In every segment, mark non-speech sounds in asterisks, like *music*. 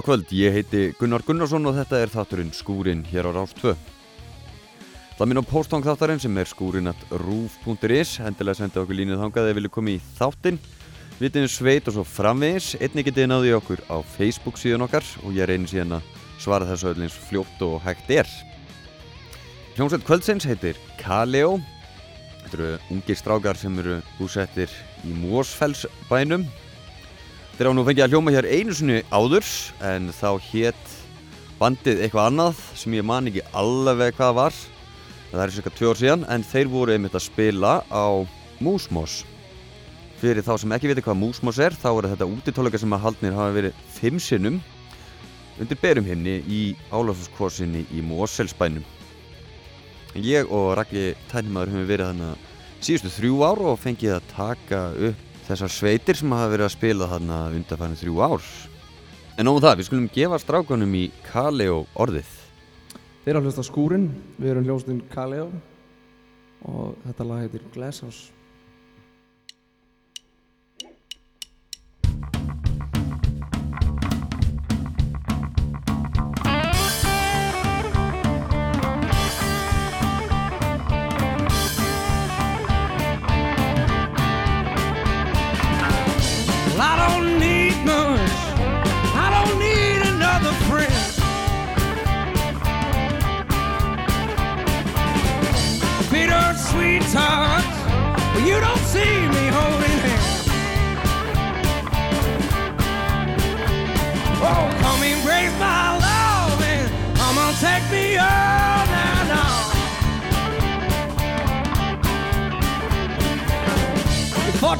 Góð kvöld, ég heiti Gunnar Gunnarsson og þetta er þátturinn Skúrin hér á Rás 2. Það minn á postang þáttarinn sem er skúrin.rúf.is Hendilega senda okkur línuð þangað eða vilju koma í þáttinn. Vitiðum sveit og svo framvegis. Einni getið náði okkur á Facebook síðan okkar og ég reynir síðan að svara þessu öll eins fljótt og hægt er. Hljómsveit kvöldsins heitir Kaleo. Þetta eru ungir strákar sem eru búsettir í Mósfellsbænum Þeir á nú fengið að hljóma hér einu sinni áður en þá hétt bandið eitthvað annað sem ég man ekki alveg hvað var. Það er cirka tvö ár síðan en þeir voru einmitt að spila á Músmós. Fyrir þá sem ekki viti hvað Músmós er þá er þetta útitólega sem að haldnir hafa verið fimm sinnum undir berum henni í álafskvorsinni í Móselsbænum. Ég og Raki Tænimaður höfum verið þannig síðustu þrjú ár og fengið að taka upp þessar sveitir sem hafa verið að spila þarna undarfæðin þrjú ár. En nóðum það, við skulum gefa strákunum í Kaleo orðið. Þeir að hlusta skúrin, við erum hljóstinn Kaleo og þetta lag heitir Glasshouse.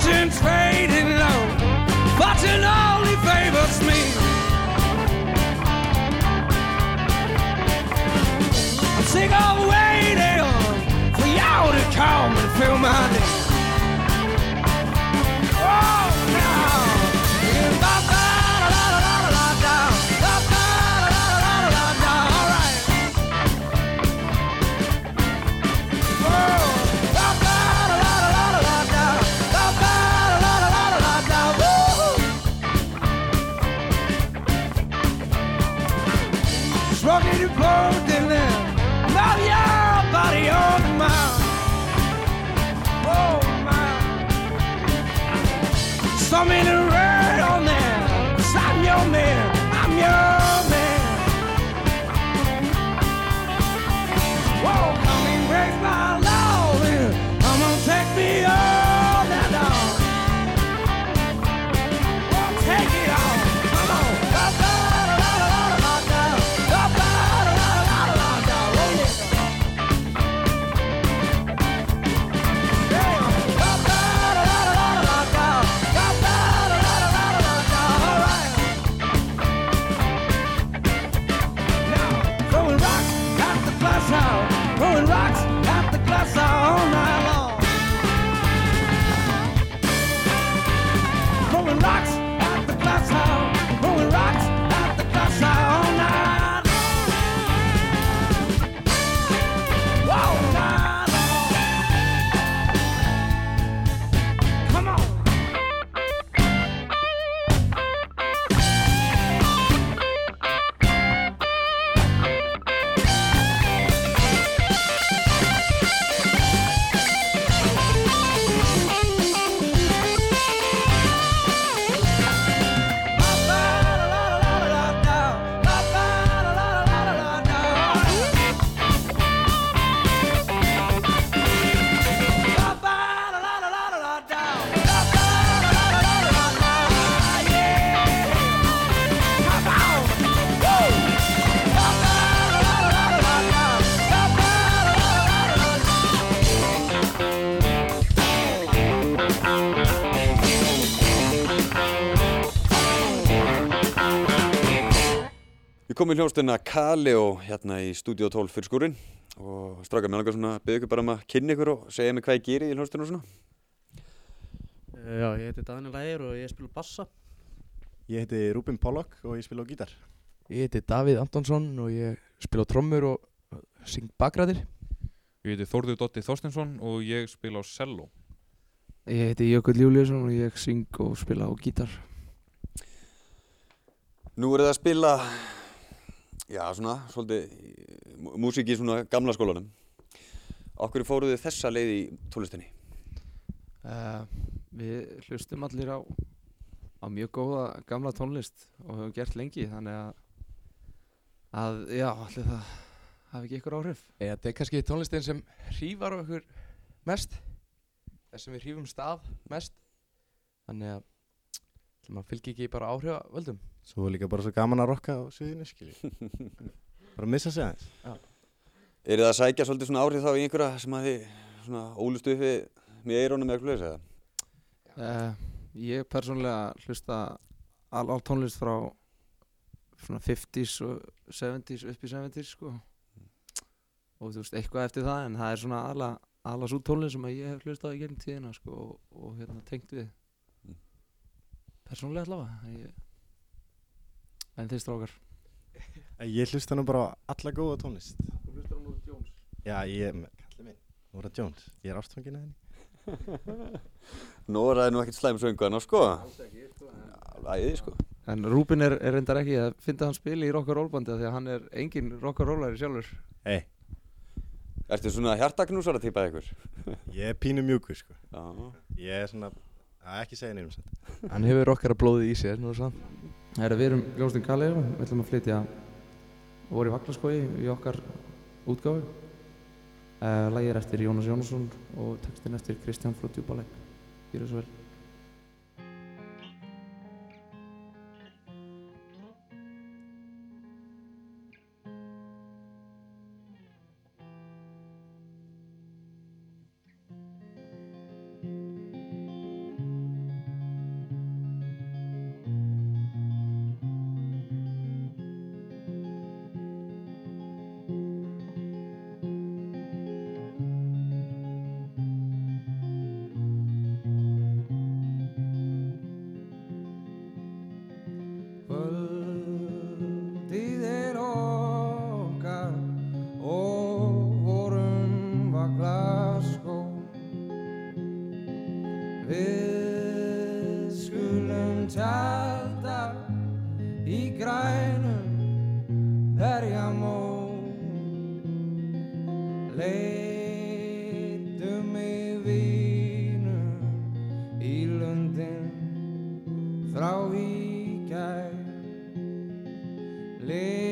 Fortune's fading low. Fortune only favors me. I'm sick of waiting for y'all to come and fill my day. So many Við komum í hljónstina Kaleo hérna í Studio 12 fyrir skúrin og straka með langar svona að byggja ykkur bara um að kynna ykkur og segja mig hvað ég gerir í hljónstina og svona. Eh, Já, ég heiti Daniel Ægir og ég spila bassa. Ég heiti Rúbin Pollock og ég spila á gítar. Ég heiti Davíð Antonsson og ég spila á trommur og syng bakræðir. Ég heiti Þórður Dotti Þorstinsson og ég spila á cello. Ég heiti Jökull Júliusson og ég syng og spila á gítar. Nú er það að spila, já svona, svolítið mú- músík í svona gamla skólanum. Okkur fóruð þið þessa leið í tónlistinni? Uh, við hlustum allir á, á mjög góða gamla tónlist og höfum gert lengi þannig að, að já, allir það hafi ekki ykkur áhrif. Eða þetta er kannski tónlistin sem hrífar okkur mest. Þess sem við hrífum stað mest. Þannig að ætlum að fylgja ekki bara áhrifa völdum. Svo er líka bara svo gaman að rokka á suðinu, skilji. *laughs* bara að missa sig aðeins. Er það að sækja svolítið svona áhrif þá í einhverja sem að þið svona ólustu uppi með eirónum eða eitthvað eða? Uh, ég persónlega hlusta all, all tónlist frá svona 50s og 70s upp í 70s sko og þú veist eitthvað eftir það en það er svona alla, alla svo tónlist sem að ég hef hlustað í gegnum tíðina sko og, og hérna tengt við Mm. persónlega allavega ég, en þeir strákar Ég hlusta nú bara á alla góða tónlist. Þú hlustar á Nora Jones Já, ég, kallið minn, Nora Jones. Ég er ástfangin að henni. *laughs* Nóra er nú ekkert slæm söngu sko. Æði sko. En Rúbin er, er reyndar ekki að finna hann spili í rock'n'roll-bandi af því að hann er engin rock'n'rollari sjálfur Hei, Ertu svona hjartaknúsara típa ykkur? *laughs* ég er pínu mjúkur, sko. Já. Ég er svona, að ekki segja neinum samt. Hann hefur okkar að blóðið í sér, nú sann. Herra, við erum Ljóstin Kaleo, við ætlum að flytja voru í Vaglaskói í okkar útgáfu. Uh, Lægir eftir Jónas Jónasson og textin eftir Kristján frá Djúbalæk. Gjör það svo vel. Live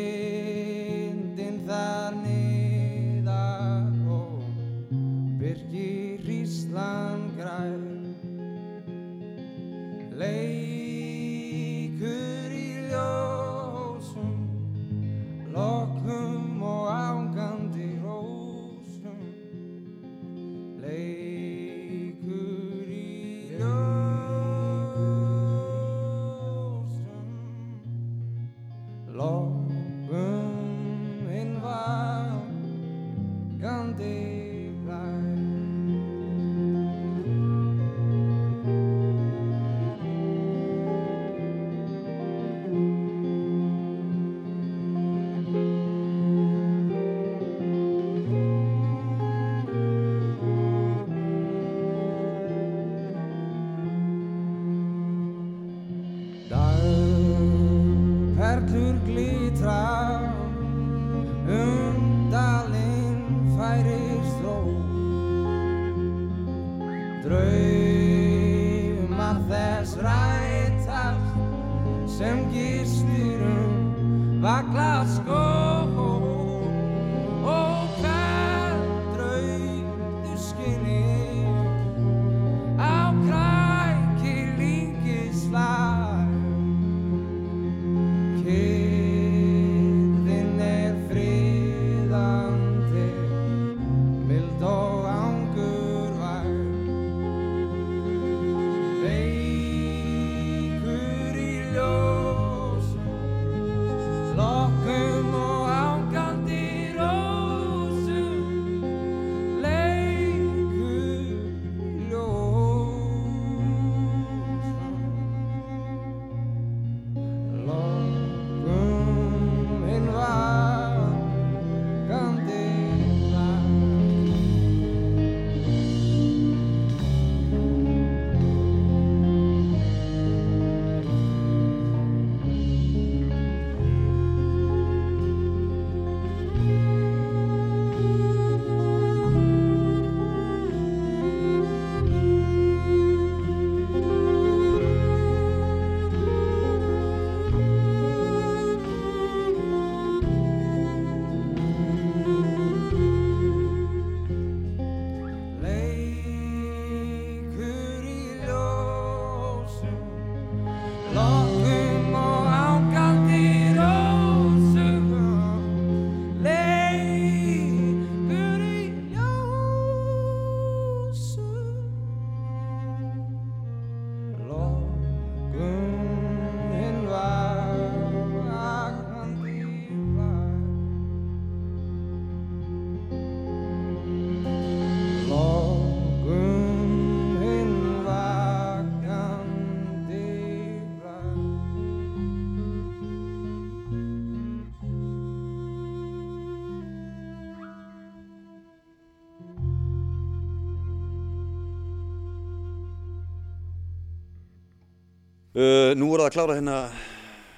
Uh, nú voru það að klára hérna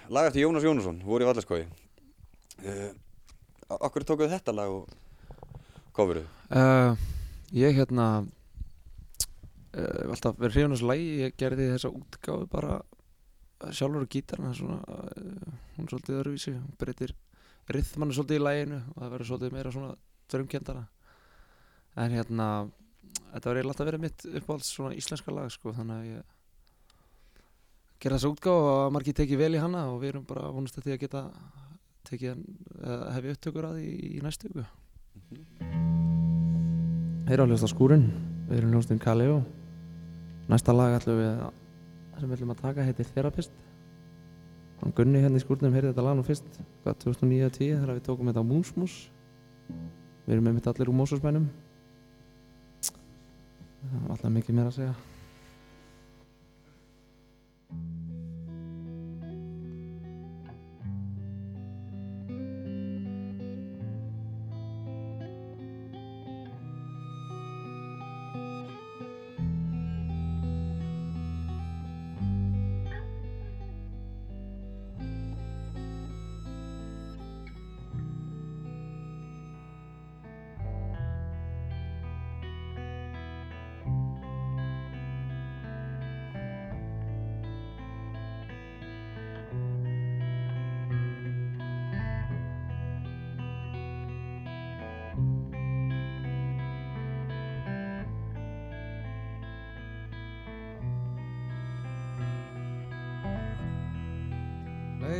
lag eftir Jónas Jónasson, voru í Vallaskói. Uh, okkur tókuðu þetta lag og coveruðu? Uh, ég hérna alltaf verið hrifun þessu lægi ég gerði þessa útgáfu bara sjálfur á gítarna svona, hún er svolítið öðruvísi hún breytir rithmanu svolítið í læginu og það verður svolítið meira svona drömkendara en hérna þetta eiginlega alltaf verið mitt uppáhalds svona íslenska lag sko þannig að ég gera þessa útgáfu og margir tekið vel í hana og við erum bara vonast að því að geta tekið hefði upptökur að því í næstu viku. Þeir eru að hljósta skúrin Við erum hljóstinn Kaleo. Næsta lag ætlum við að sem við ætlum að taka heitir Therapist. Hann Gunni hérna í skúrnum heyrði þetta lag nú fyrst hvað 2009-10 þegar við tókum þetta á Moonsmus Við erum með mitt allir úr Mósusmænum Það alltaf mikið meira að segja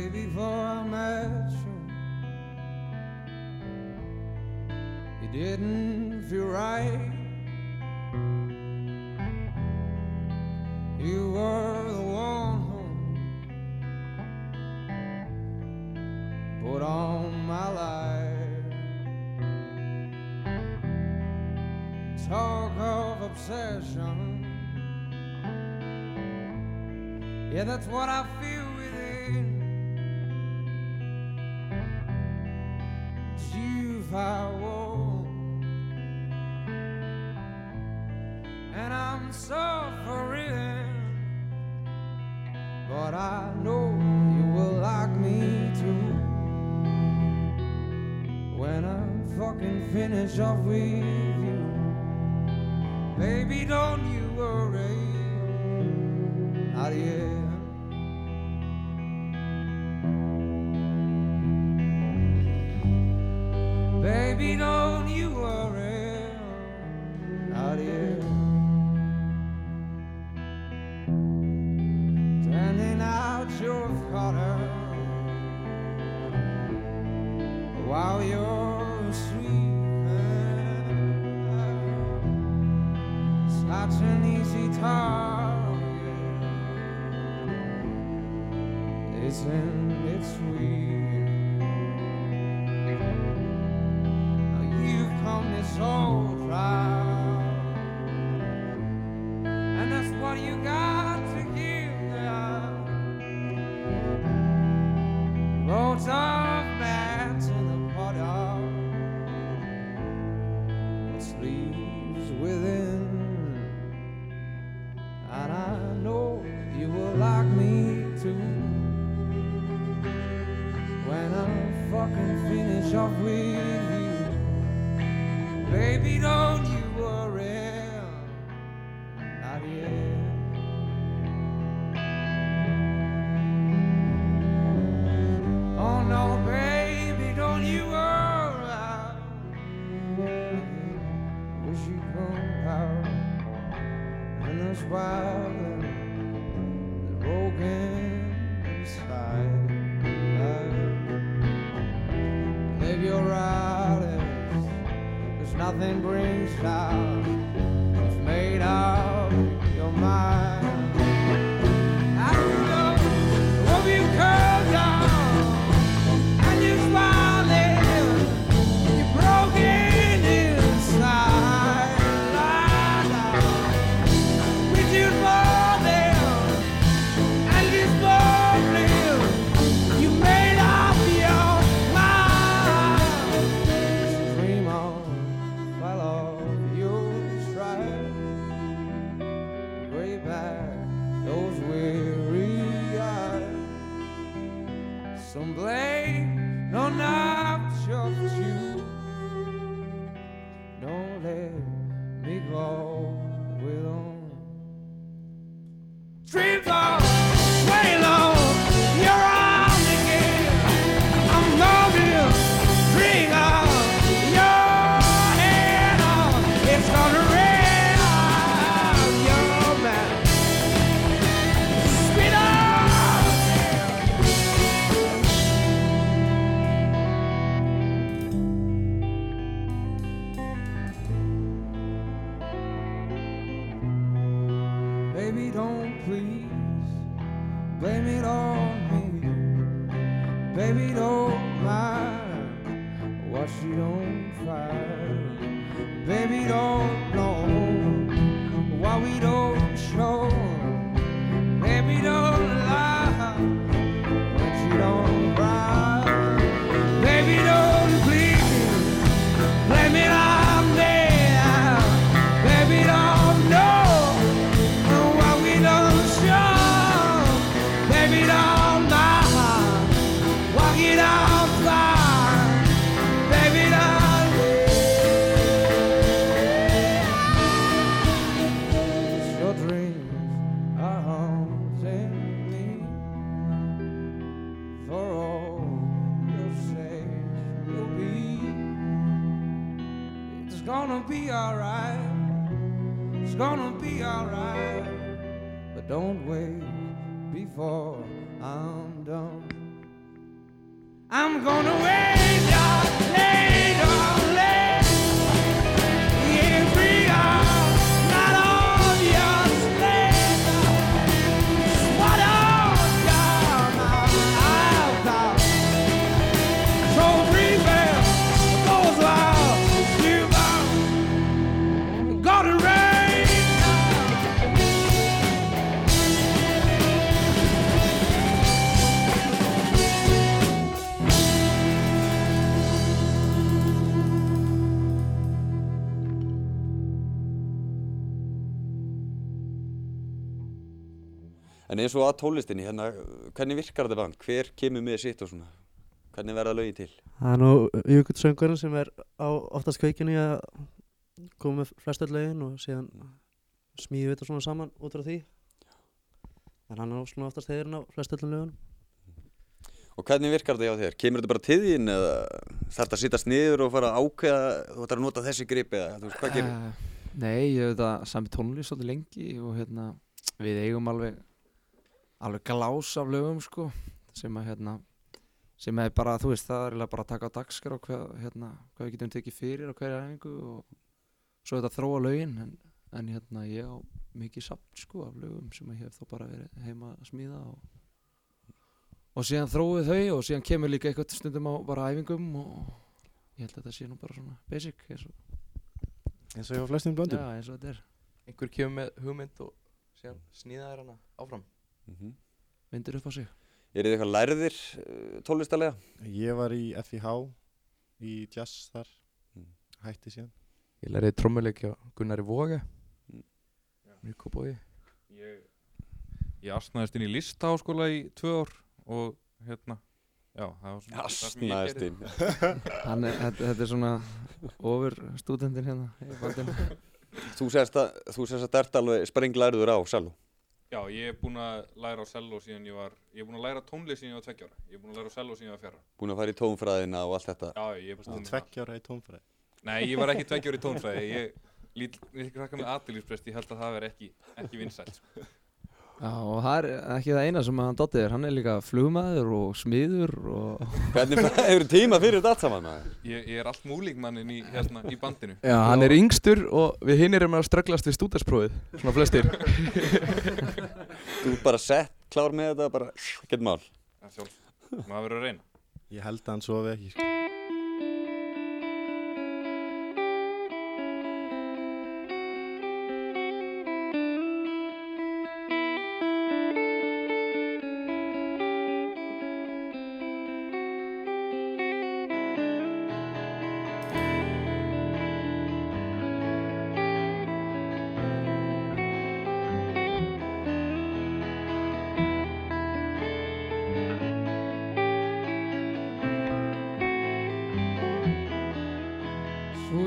Baby, before I met you, you didn't feel right. You were the one who put on my life. Talk of obsession. Yeah, that's what I feel come this Some blame no, not your you. Before I'm done. I'm gonna wait, En eins og að tónlistinni, hérna, hvernig virkar þetta band? Hver kemur með sitt og svona? Hvernig verða lögin til? Það er nú Jökull söngurinn sem er á oftast kveikinu í að koma með flest öll lögin og síðan smíðu við þetta svona saman út frá því. En hann er svona oftast þeirinn á flest öllum lögunum. Og hvernig virkar þetta hjá þér? Kemur þetta bara til þín eða þarf þetta að sittast niður og fara að ákveða þú ætlar að nota þessi grip eða þú veist, hvað gerir? Eh, Nei, ég hef þetta sami tónlist svolítið lengi og hérna við eigum alveg alveg glás af lögum sko sem að hérna sem er bara, þú veist, það er bara að taka á dagskar og hvað, hérna, hvað við getum tekið fyrir á hverja æfingu og svo þetta þróa lögin en, en hérna ég á mikið samt sko af lögum sem ég hef þá bara verið heima að smíða og og síðan þróið þau og síðan kemur líka eitthvað stundum á bara æfingum og ég held að þetta sé nú bara svona basic eins og, eins og hjá flestum blöndum já, eins og þetta er. Einhver kemur með hugmynd og síðan snýða þær hana áfram Mm vindur upp á sig Er þið eitthvað lærðir uh, tónlistalega? Ég var í FIH í jazz þar Mm. hætti síðan Ég lærði trommuleik hjá Gunnari Voga Mm. Mjög kópói Ég, ég asnaðist inn í listaháskóla í tvö ár og hérna, já, Asnaðist inn. *laughs* Hann er, þetta, þetta er svona ofur stúdendin hérna. Þú sérst að, að ert alveg sprenglærður á Salú. Já, ég er búinn að læra á cello síðan ég var, ég er búinn að læra tónlist síðan ég var tveggjára. Ég er búinn að læra á cello síðan ég var fjara. Búin að fara í tónfræðina og allt þetta. Já, ég er bara stundum Tveggjára í tónfræði Nei, ég var ekki tveggjára í *laughs* tónfræði. Ég lít krakka með aðtilífsprest, ég held að það veri ekki, ekki vinsælt. Já, og það er ekki það eina sem hann Dotti er, hann er líka flugmaður og smiður og... Hvernig hefur tíma fyrir þetta allt saman? Ég, ég er allt múlíkmannin í, hérna, í bandinu. Já, hann er yngstur og við hinn erum að strögglast við stúdarsprófið Svona flestir Þú ert bara sett, klár með þetta, bara, ekkert mál. Það sjálf, maður verður að reyna. Ég held að hann sofi ekki sko.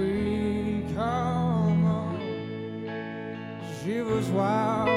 we come on. She was wild.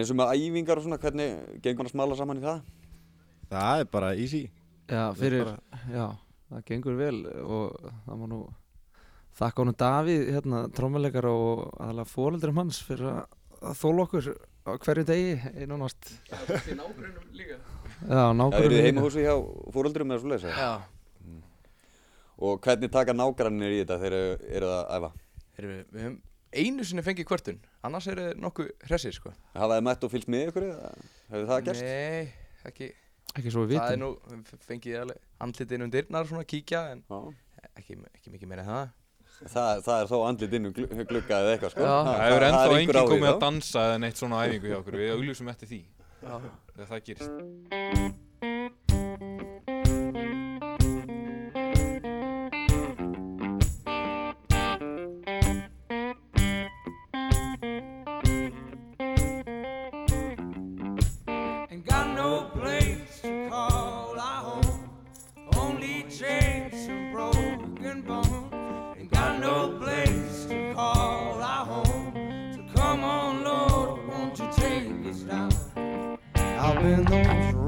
En eins og með æfingar og svona, hvernig gengur hann að smala saman í það? Það er bara easy Já, Það er fyrir, bara- já, það gengur vel og það má nú þakka honum Davíð, hérna, trommuleikar og aðalega fóreldurum hans fyrir að, að þóla okkur á hverju degi, einanast. Til nágrunum líka Já, Það nákvæmlega. eru þið heimahúsi hjá fóröldurum eða svoleiðis? eða? Já Og hvernig taka nágrannir í þetta þegar þið eru að æfa? Við, við höfum einu sinni fengið kvörtun Annars eru þið nokkuð hressir sko Hafa þið mætt og fylgst með ykkur? eða Hefur það gerst? Nei, ekki Ekki svo við Það er vitum. nú, fengið alveg andlitin um dyrnar svona kíkja En ekki, ekki mikið meira en það Það, það er þó andlit inn um glu- glugga eða eitthvað sko. Já. Það hefur ennþá er enginn komið að dansa eða neitt svona á æfingu hjá okkur Við augljósum eftir því Já. Þegar það gerist Menos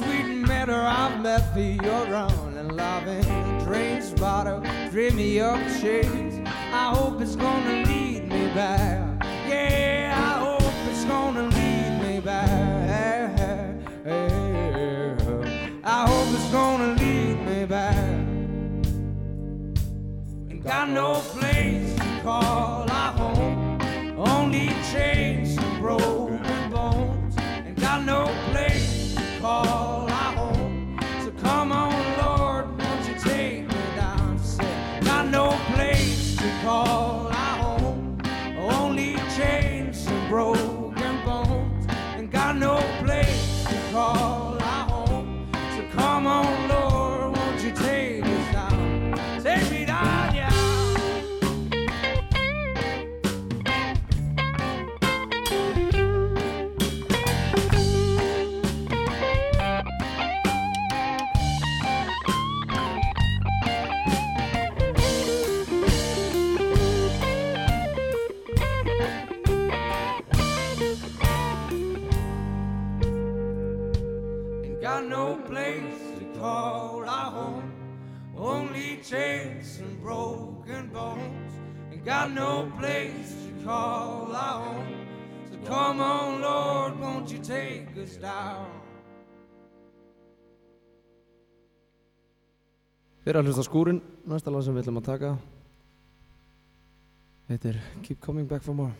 sweet matter I've met thee, you're and loving dreams, drains bottom, dreamy of shades. I hope it's gonna lead me back. us down. Við erum að hlusta skúrin næsta lag sem við ætlum að taka. Þetta er Keep Coming Back For More.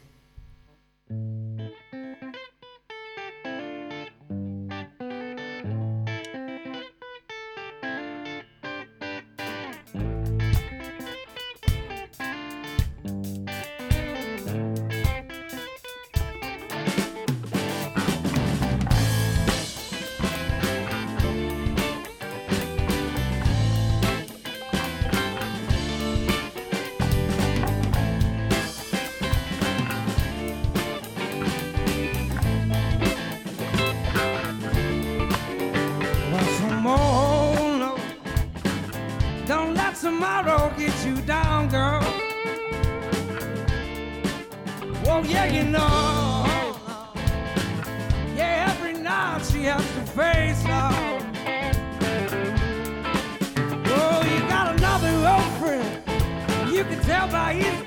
país.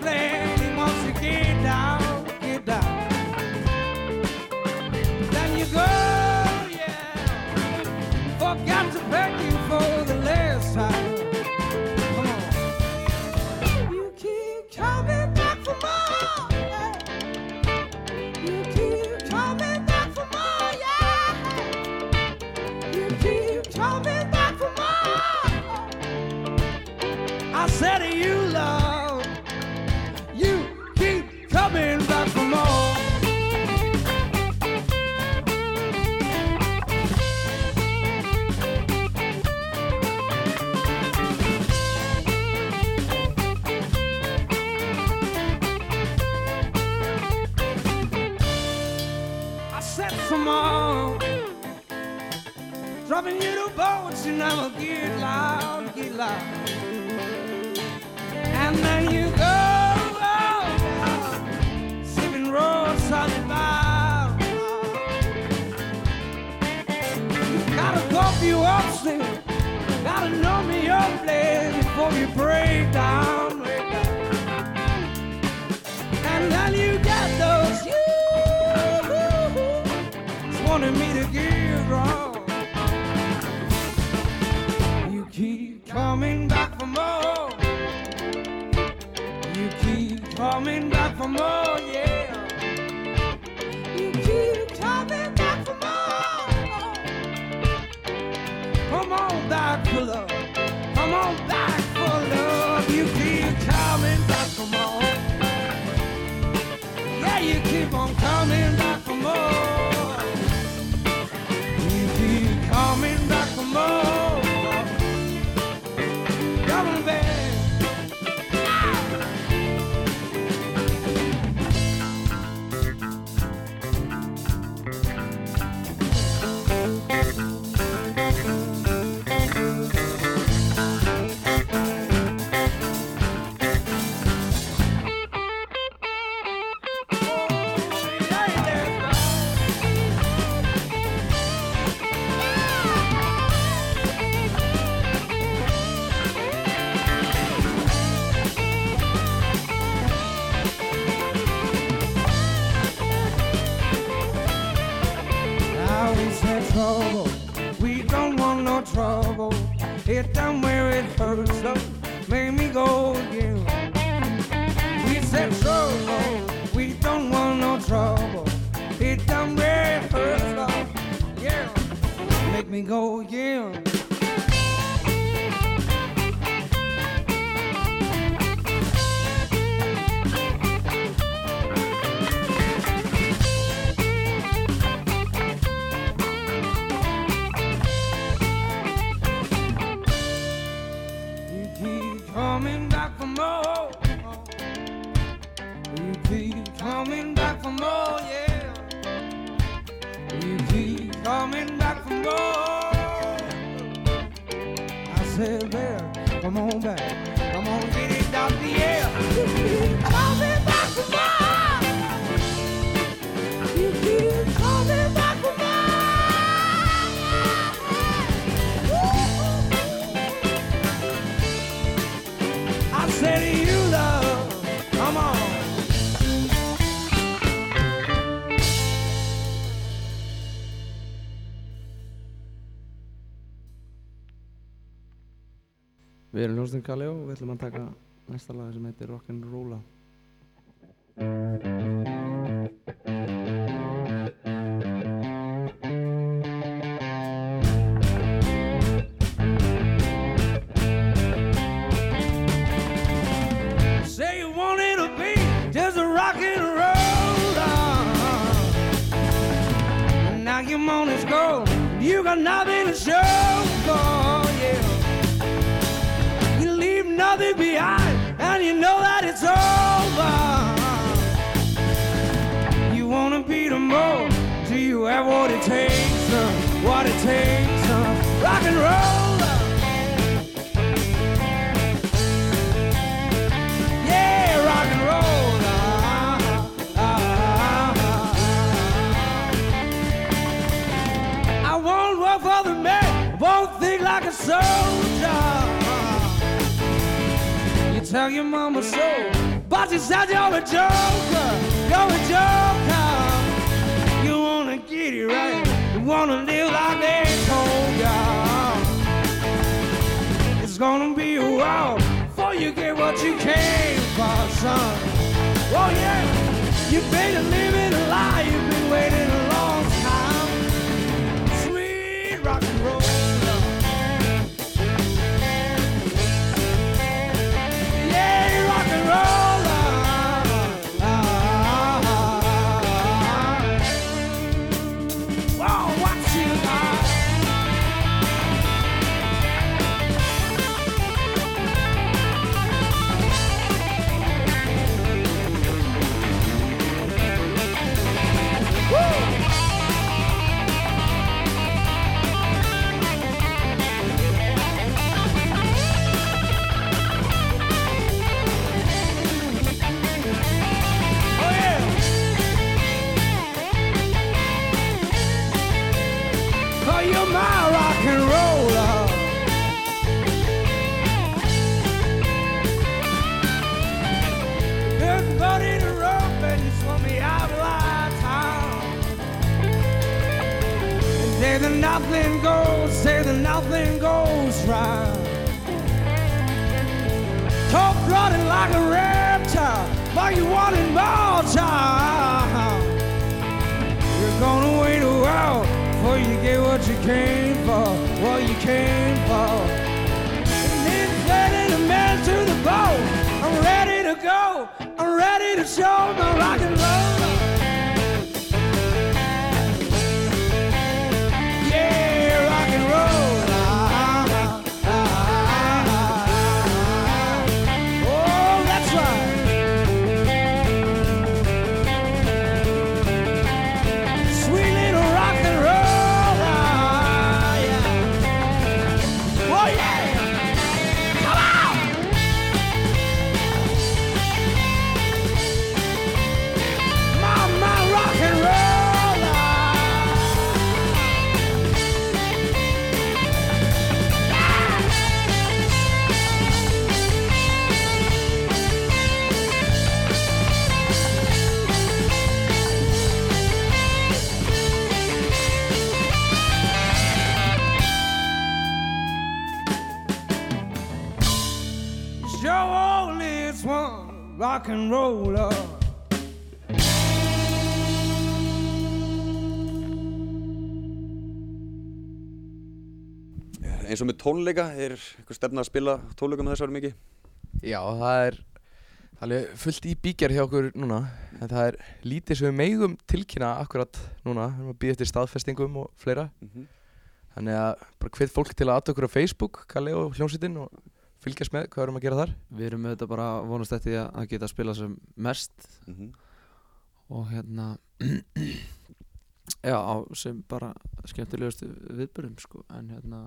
I'ma get loud, get loud. coming back for more, yeah. You keep coming back for more. Come on back for love. Come on back for love. You keep coming back for more. Yeah, you keep on coming back for more. Coming back for more. You keep coming back for more, yeah. You keep coming back for more. I said, there, come on back. Come on, get it out the air. *laughs* Við erum ljósnir Galli og við ætlum að taka næsta lag sem heitir Rock'n'Rolla Say you wanted to be just a rock and roll. Now your money's gone. You got nothing to show nothing behind, and you know that it's over. You wanna be the most. Do you have what it takes? Uh, what it takes? Uh, rock and roll. Yeah, rock and roll. Ah, ah, ah. I won't work for the man, won't think like a soldier. Tell your mama so, but she said you're a joker, you're a joker. You wanna get it right, you wanna live like they told ya. It's gonna be a while before you get what you came for, son. Oh yeah, you've been living a lie, you've been waiting nothing goes, say that nothing goes right. Cold blooded like a reptile, but you want it more time. You're gonna wait a while before you get what you came for, what you came for. And to to the bone. I'm ready to go, I'm ready to show my rock and roll. Rock and roller. Eins og með tónleika, er eitthvað stefna að spila tónleika með þessari mikið? Já, það er það er alveg fullt í bíkjar hjá okkur núna en það er lítið sem við megum tilkynna akkurat núna, við erum að býða eftir staðfestingum og fleira Mhm. þannig að bara hvet fólk til að aðta okkur á Facebook Kalli og hljómsveitin og fylgjast með hvað erum að gera þar? Við erum auðvitað bara vonast eftir því að- að geta að spila sem mest. Mhm. og hérna *clears throat* já, á sem bara skemmtilegustu viðbörðum sko, en hérna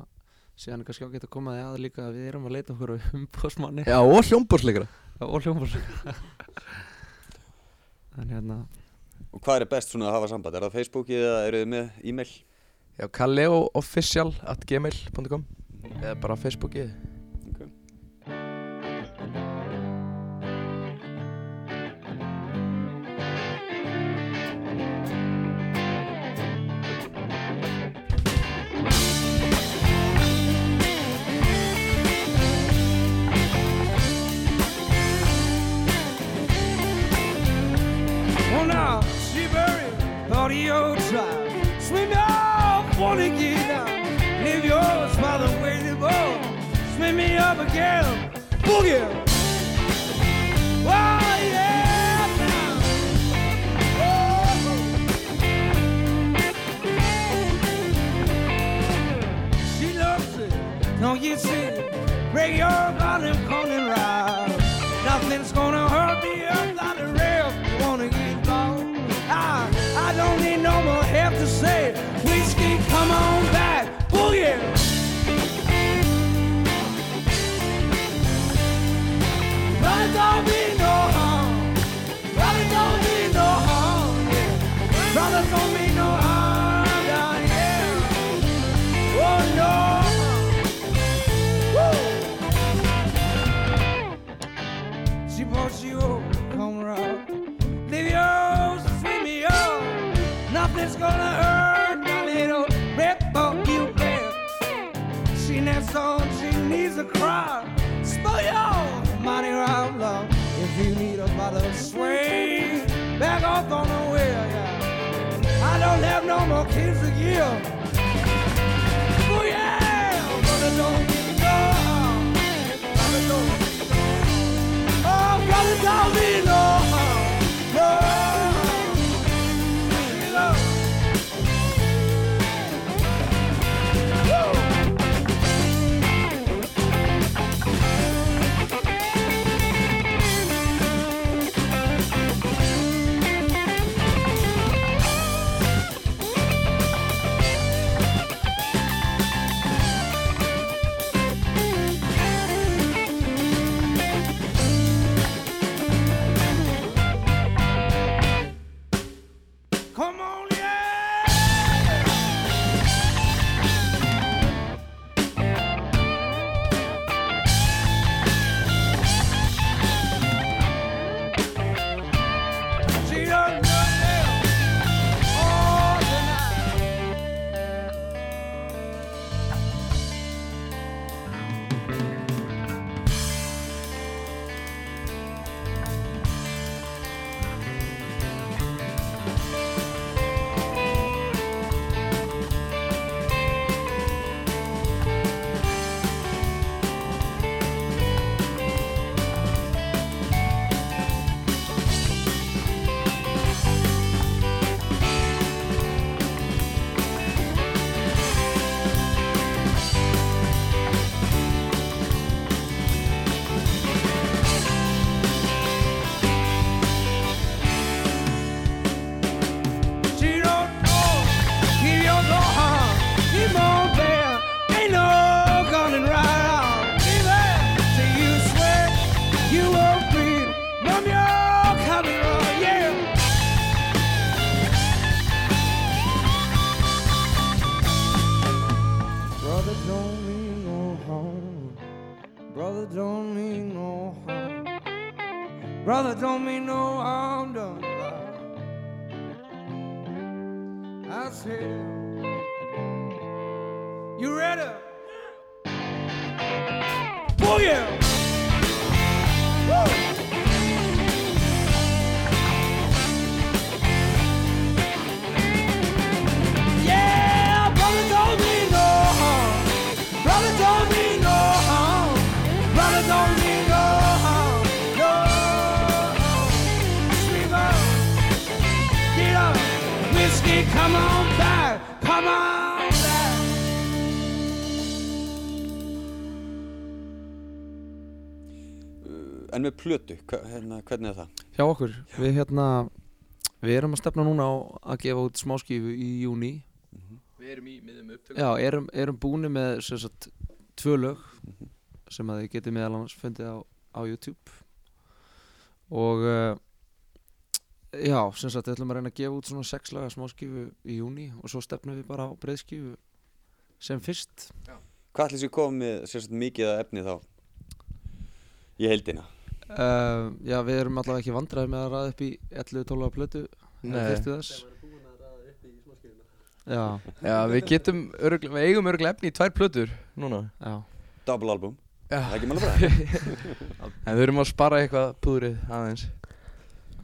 síðan er kannski ágætt að koma því að líka að við erum að leita okkur á umbóðsmanni Já, og hljómbórsleikara og hljómbóðs *laughs* en hérna. Og hvað er best svona að hafa samband? Er það Facebookið eða eru þið með e-mail? Já, kalleoofficial at gmail.com eða bara Facebookið boogie. Don't you see? Break your bottom, cold and ride. Nothing's gonna hurt my little rip up you bed. She needs on, she needs a cry. Spill your money around love. If you need a bottle swing, back off on the wheel, yeah. I don't have no more kids to give. Oh yeah, brother don't get no. Brother don't Oh, brother, don't be. No. Plötu, hva, hérna, hvernig er það? Hjá okkur, við hérna Við erum að stefna núna á að gefa út smáskífu í júni Við erum í miðum upptökum. Já, erum, erum búni með sem sagt, tvö lög Mhm. sem að þið getið meðal annars fundið á, á YouTube. Og uh, já, sem sagt, við ætlum að reyna að gefa út svona sex laga smáskífu í júni og svo stefnum við bara á breiðskífu sem fyrst. Hvað ætlis ég komið með sérstaklega mikið að efni þá? Í heildina uh, Já, við erum allavega ekki vandræði með að ræða upp í 11-12 plötu. Já, Já, við getum örgl, við eigum örglega efni í tvær plötur núna. Já. Double album, Já. Það er ekki mála bara. *laughs* En við erum að spara eitthvað púðrið aðeins.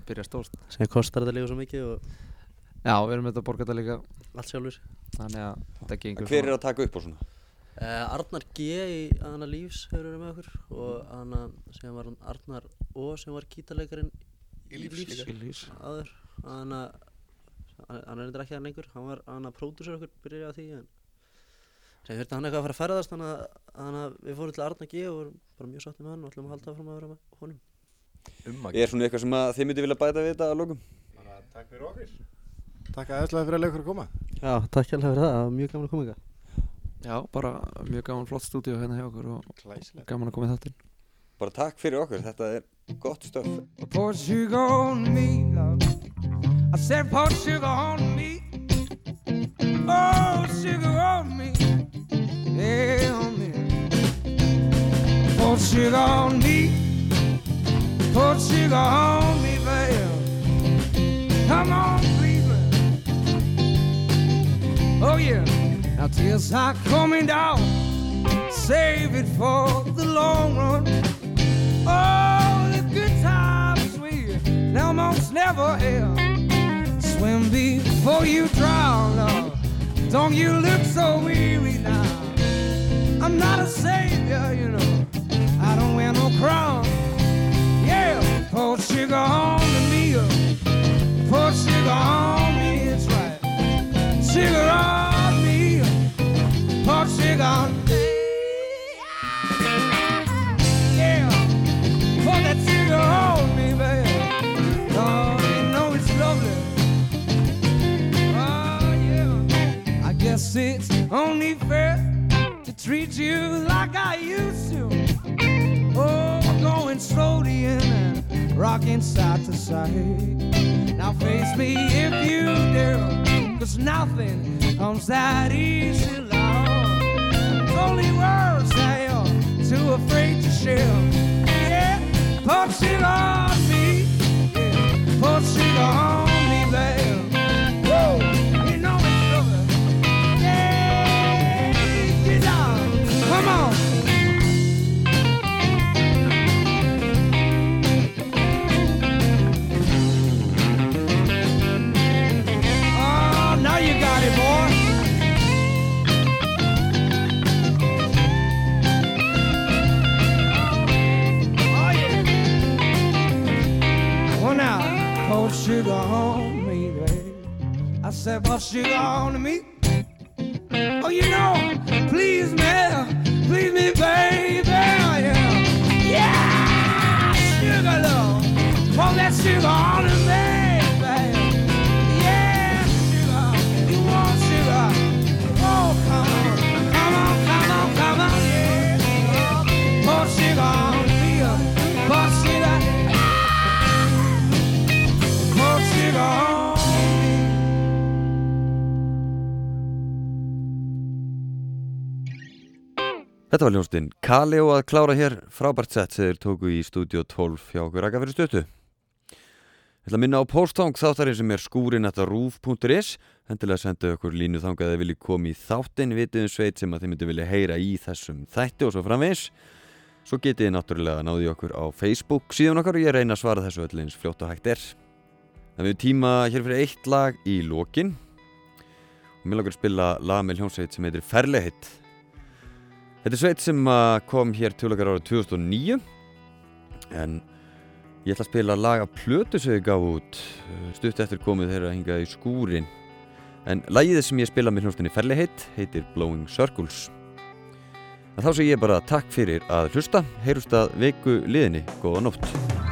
Byrja stórt. Sem kostar þetta líka svo mikið og Já, við erum þetta að borga þetta líka. allt sjálfur. Þannig að þetta gengur Hver er að taka upp á svona? Uh, Arnar G í Anna Lífs hefur verið með okkur? Og Anna sem var Arnar O sem var gítarleikarin í Lífs, Lífs. áður. Hann er endur ekki hann lengur. Hann var hann að pródúsera okkur byrjaði á því en sem þurfti hann eitthvað að fara að ferðast þannig að, við fórum til Arnar G og vorum bara mjög sátti með hann og ætlum að halda áfram að vera með honum. Um að Er svona eitthvað sem að þið myndi vilja bæta við þetta að lókum? Takk fyrir okkur. Takk aðeinslega fyrir að leikur að koma. Já, takk Já, bara mjög gaman flott stúdíu hérna hjá okkur og Glæsilegt gaman að koma í þáttinn Bara takk fyrir okkur, þetta er gott stöf Pour sugar on me. I said pour sugar on me. Oh, sugar on me. Yeah, on me. Pour sugar on me. Pour sugar on me, babe. Come on, Cleveland. Oh, yeah. Now tears are coming down. Save it for the long run. Oh, the good times we almost never have. Swim before you drown. Oh, don't you look so weary now? I'm not a savior, you know. I don't wear no crown. Yeah, pour sugar on to me. oh. Pour sugar on me, it's right. Sugar on. Pour that sugar on me, baby. You know it's lovely. Oh. I guess it's only fair to treat you like I used to. Oh, going slowly and rocking side to side. Now face me if you dare, cause nothing comes that easy. Words that you're too afraid to share. Yeah, put sugar on me. Yeah, put sugar on me, babe. Sugar on me, baby. I said, pour sugar on me. Oh, you know, please me, please me, baby. Yeah, sugar love. Pour that sugar on me, Þetta var ljónstinn Kali og að klára hér. Frábært sett sem þeir tóku í stúdíu 12 hjá okkur. Akka fyrir stötu. Ég ætla að minna á posthang þáttarinn sem er skúrin að rúf.is Hendilega sendu okkur línu þangað að þið viljið koma í þáttinn. Vitið um sveit sem að þið myndi vilja heyra í þessum þætti og svo framvegis. Svo getið þið náttúrulega náði okkur á Facebook síðan okkar og ég reyna að svara þessu öll eins fljótt og hægt er. Það við tíma hér fyrir eitt lag í lokin. Og mér langar að spila lag með hljómsveit sem heitir Ferlehitt Þetta er sveit sem að kom hér til okkar árið 2009 en ég ætla að spila lag af plötu sem þið gaf út uh, stutt eftir komið þeirra hingað í skúrin en lagið sem ég spila með hljómsveitinni Ferlehitt heitir Blowing Circles. En þá sé ég bara takk fyrir að hlusta, heyrust að viku liðinni, góða nótt.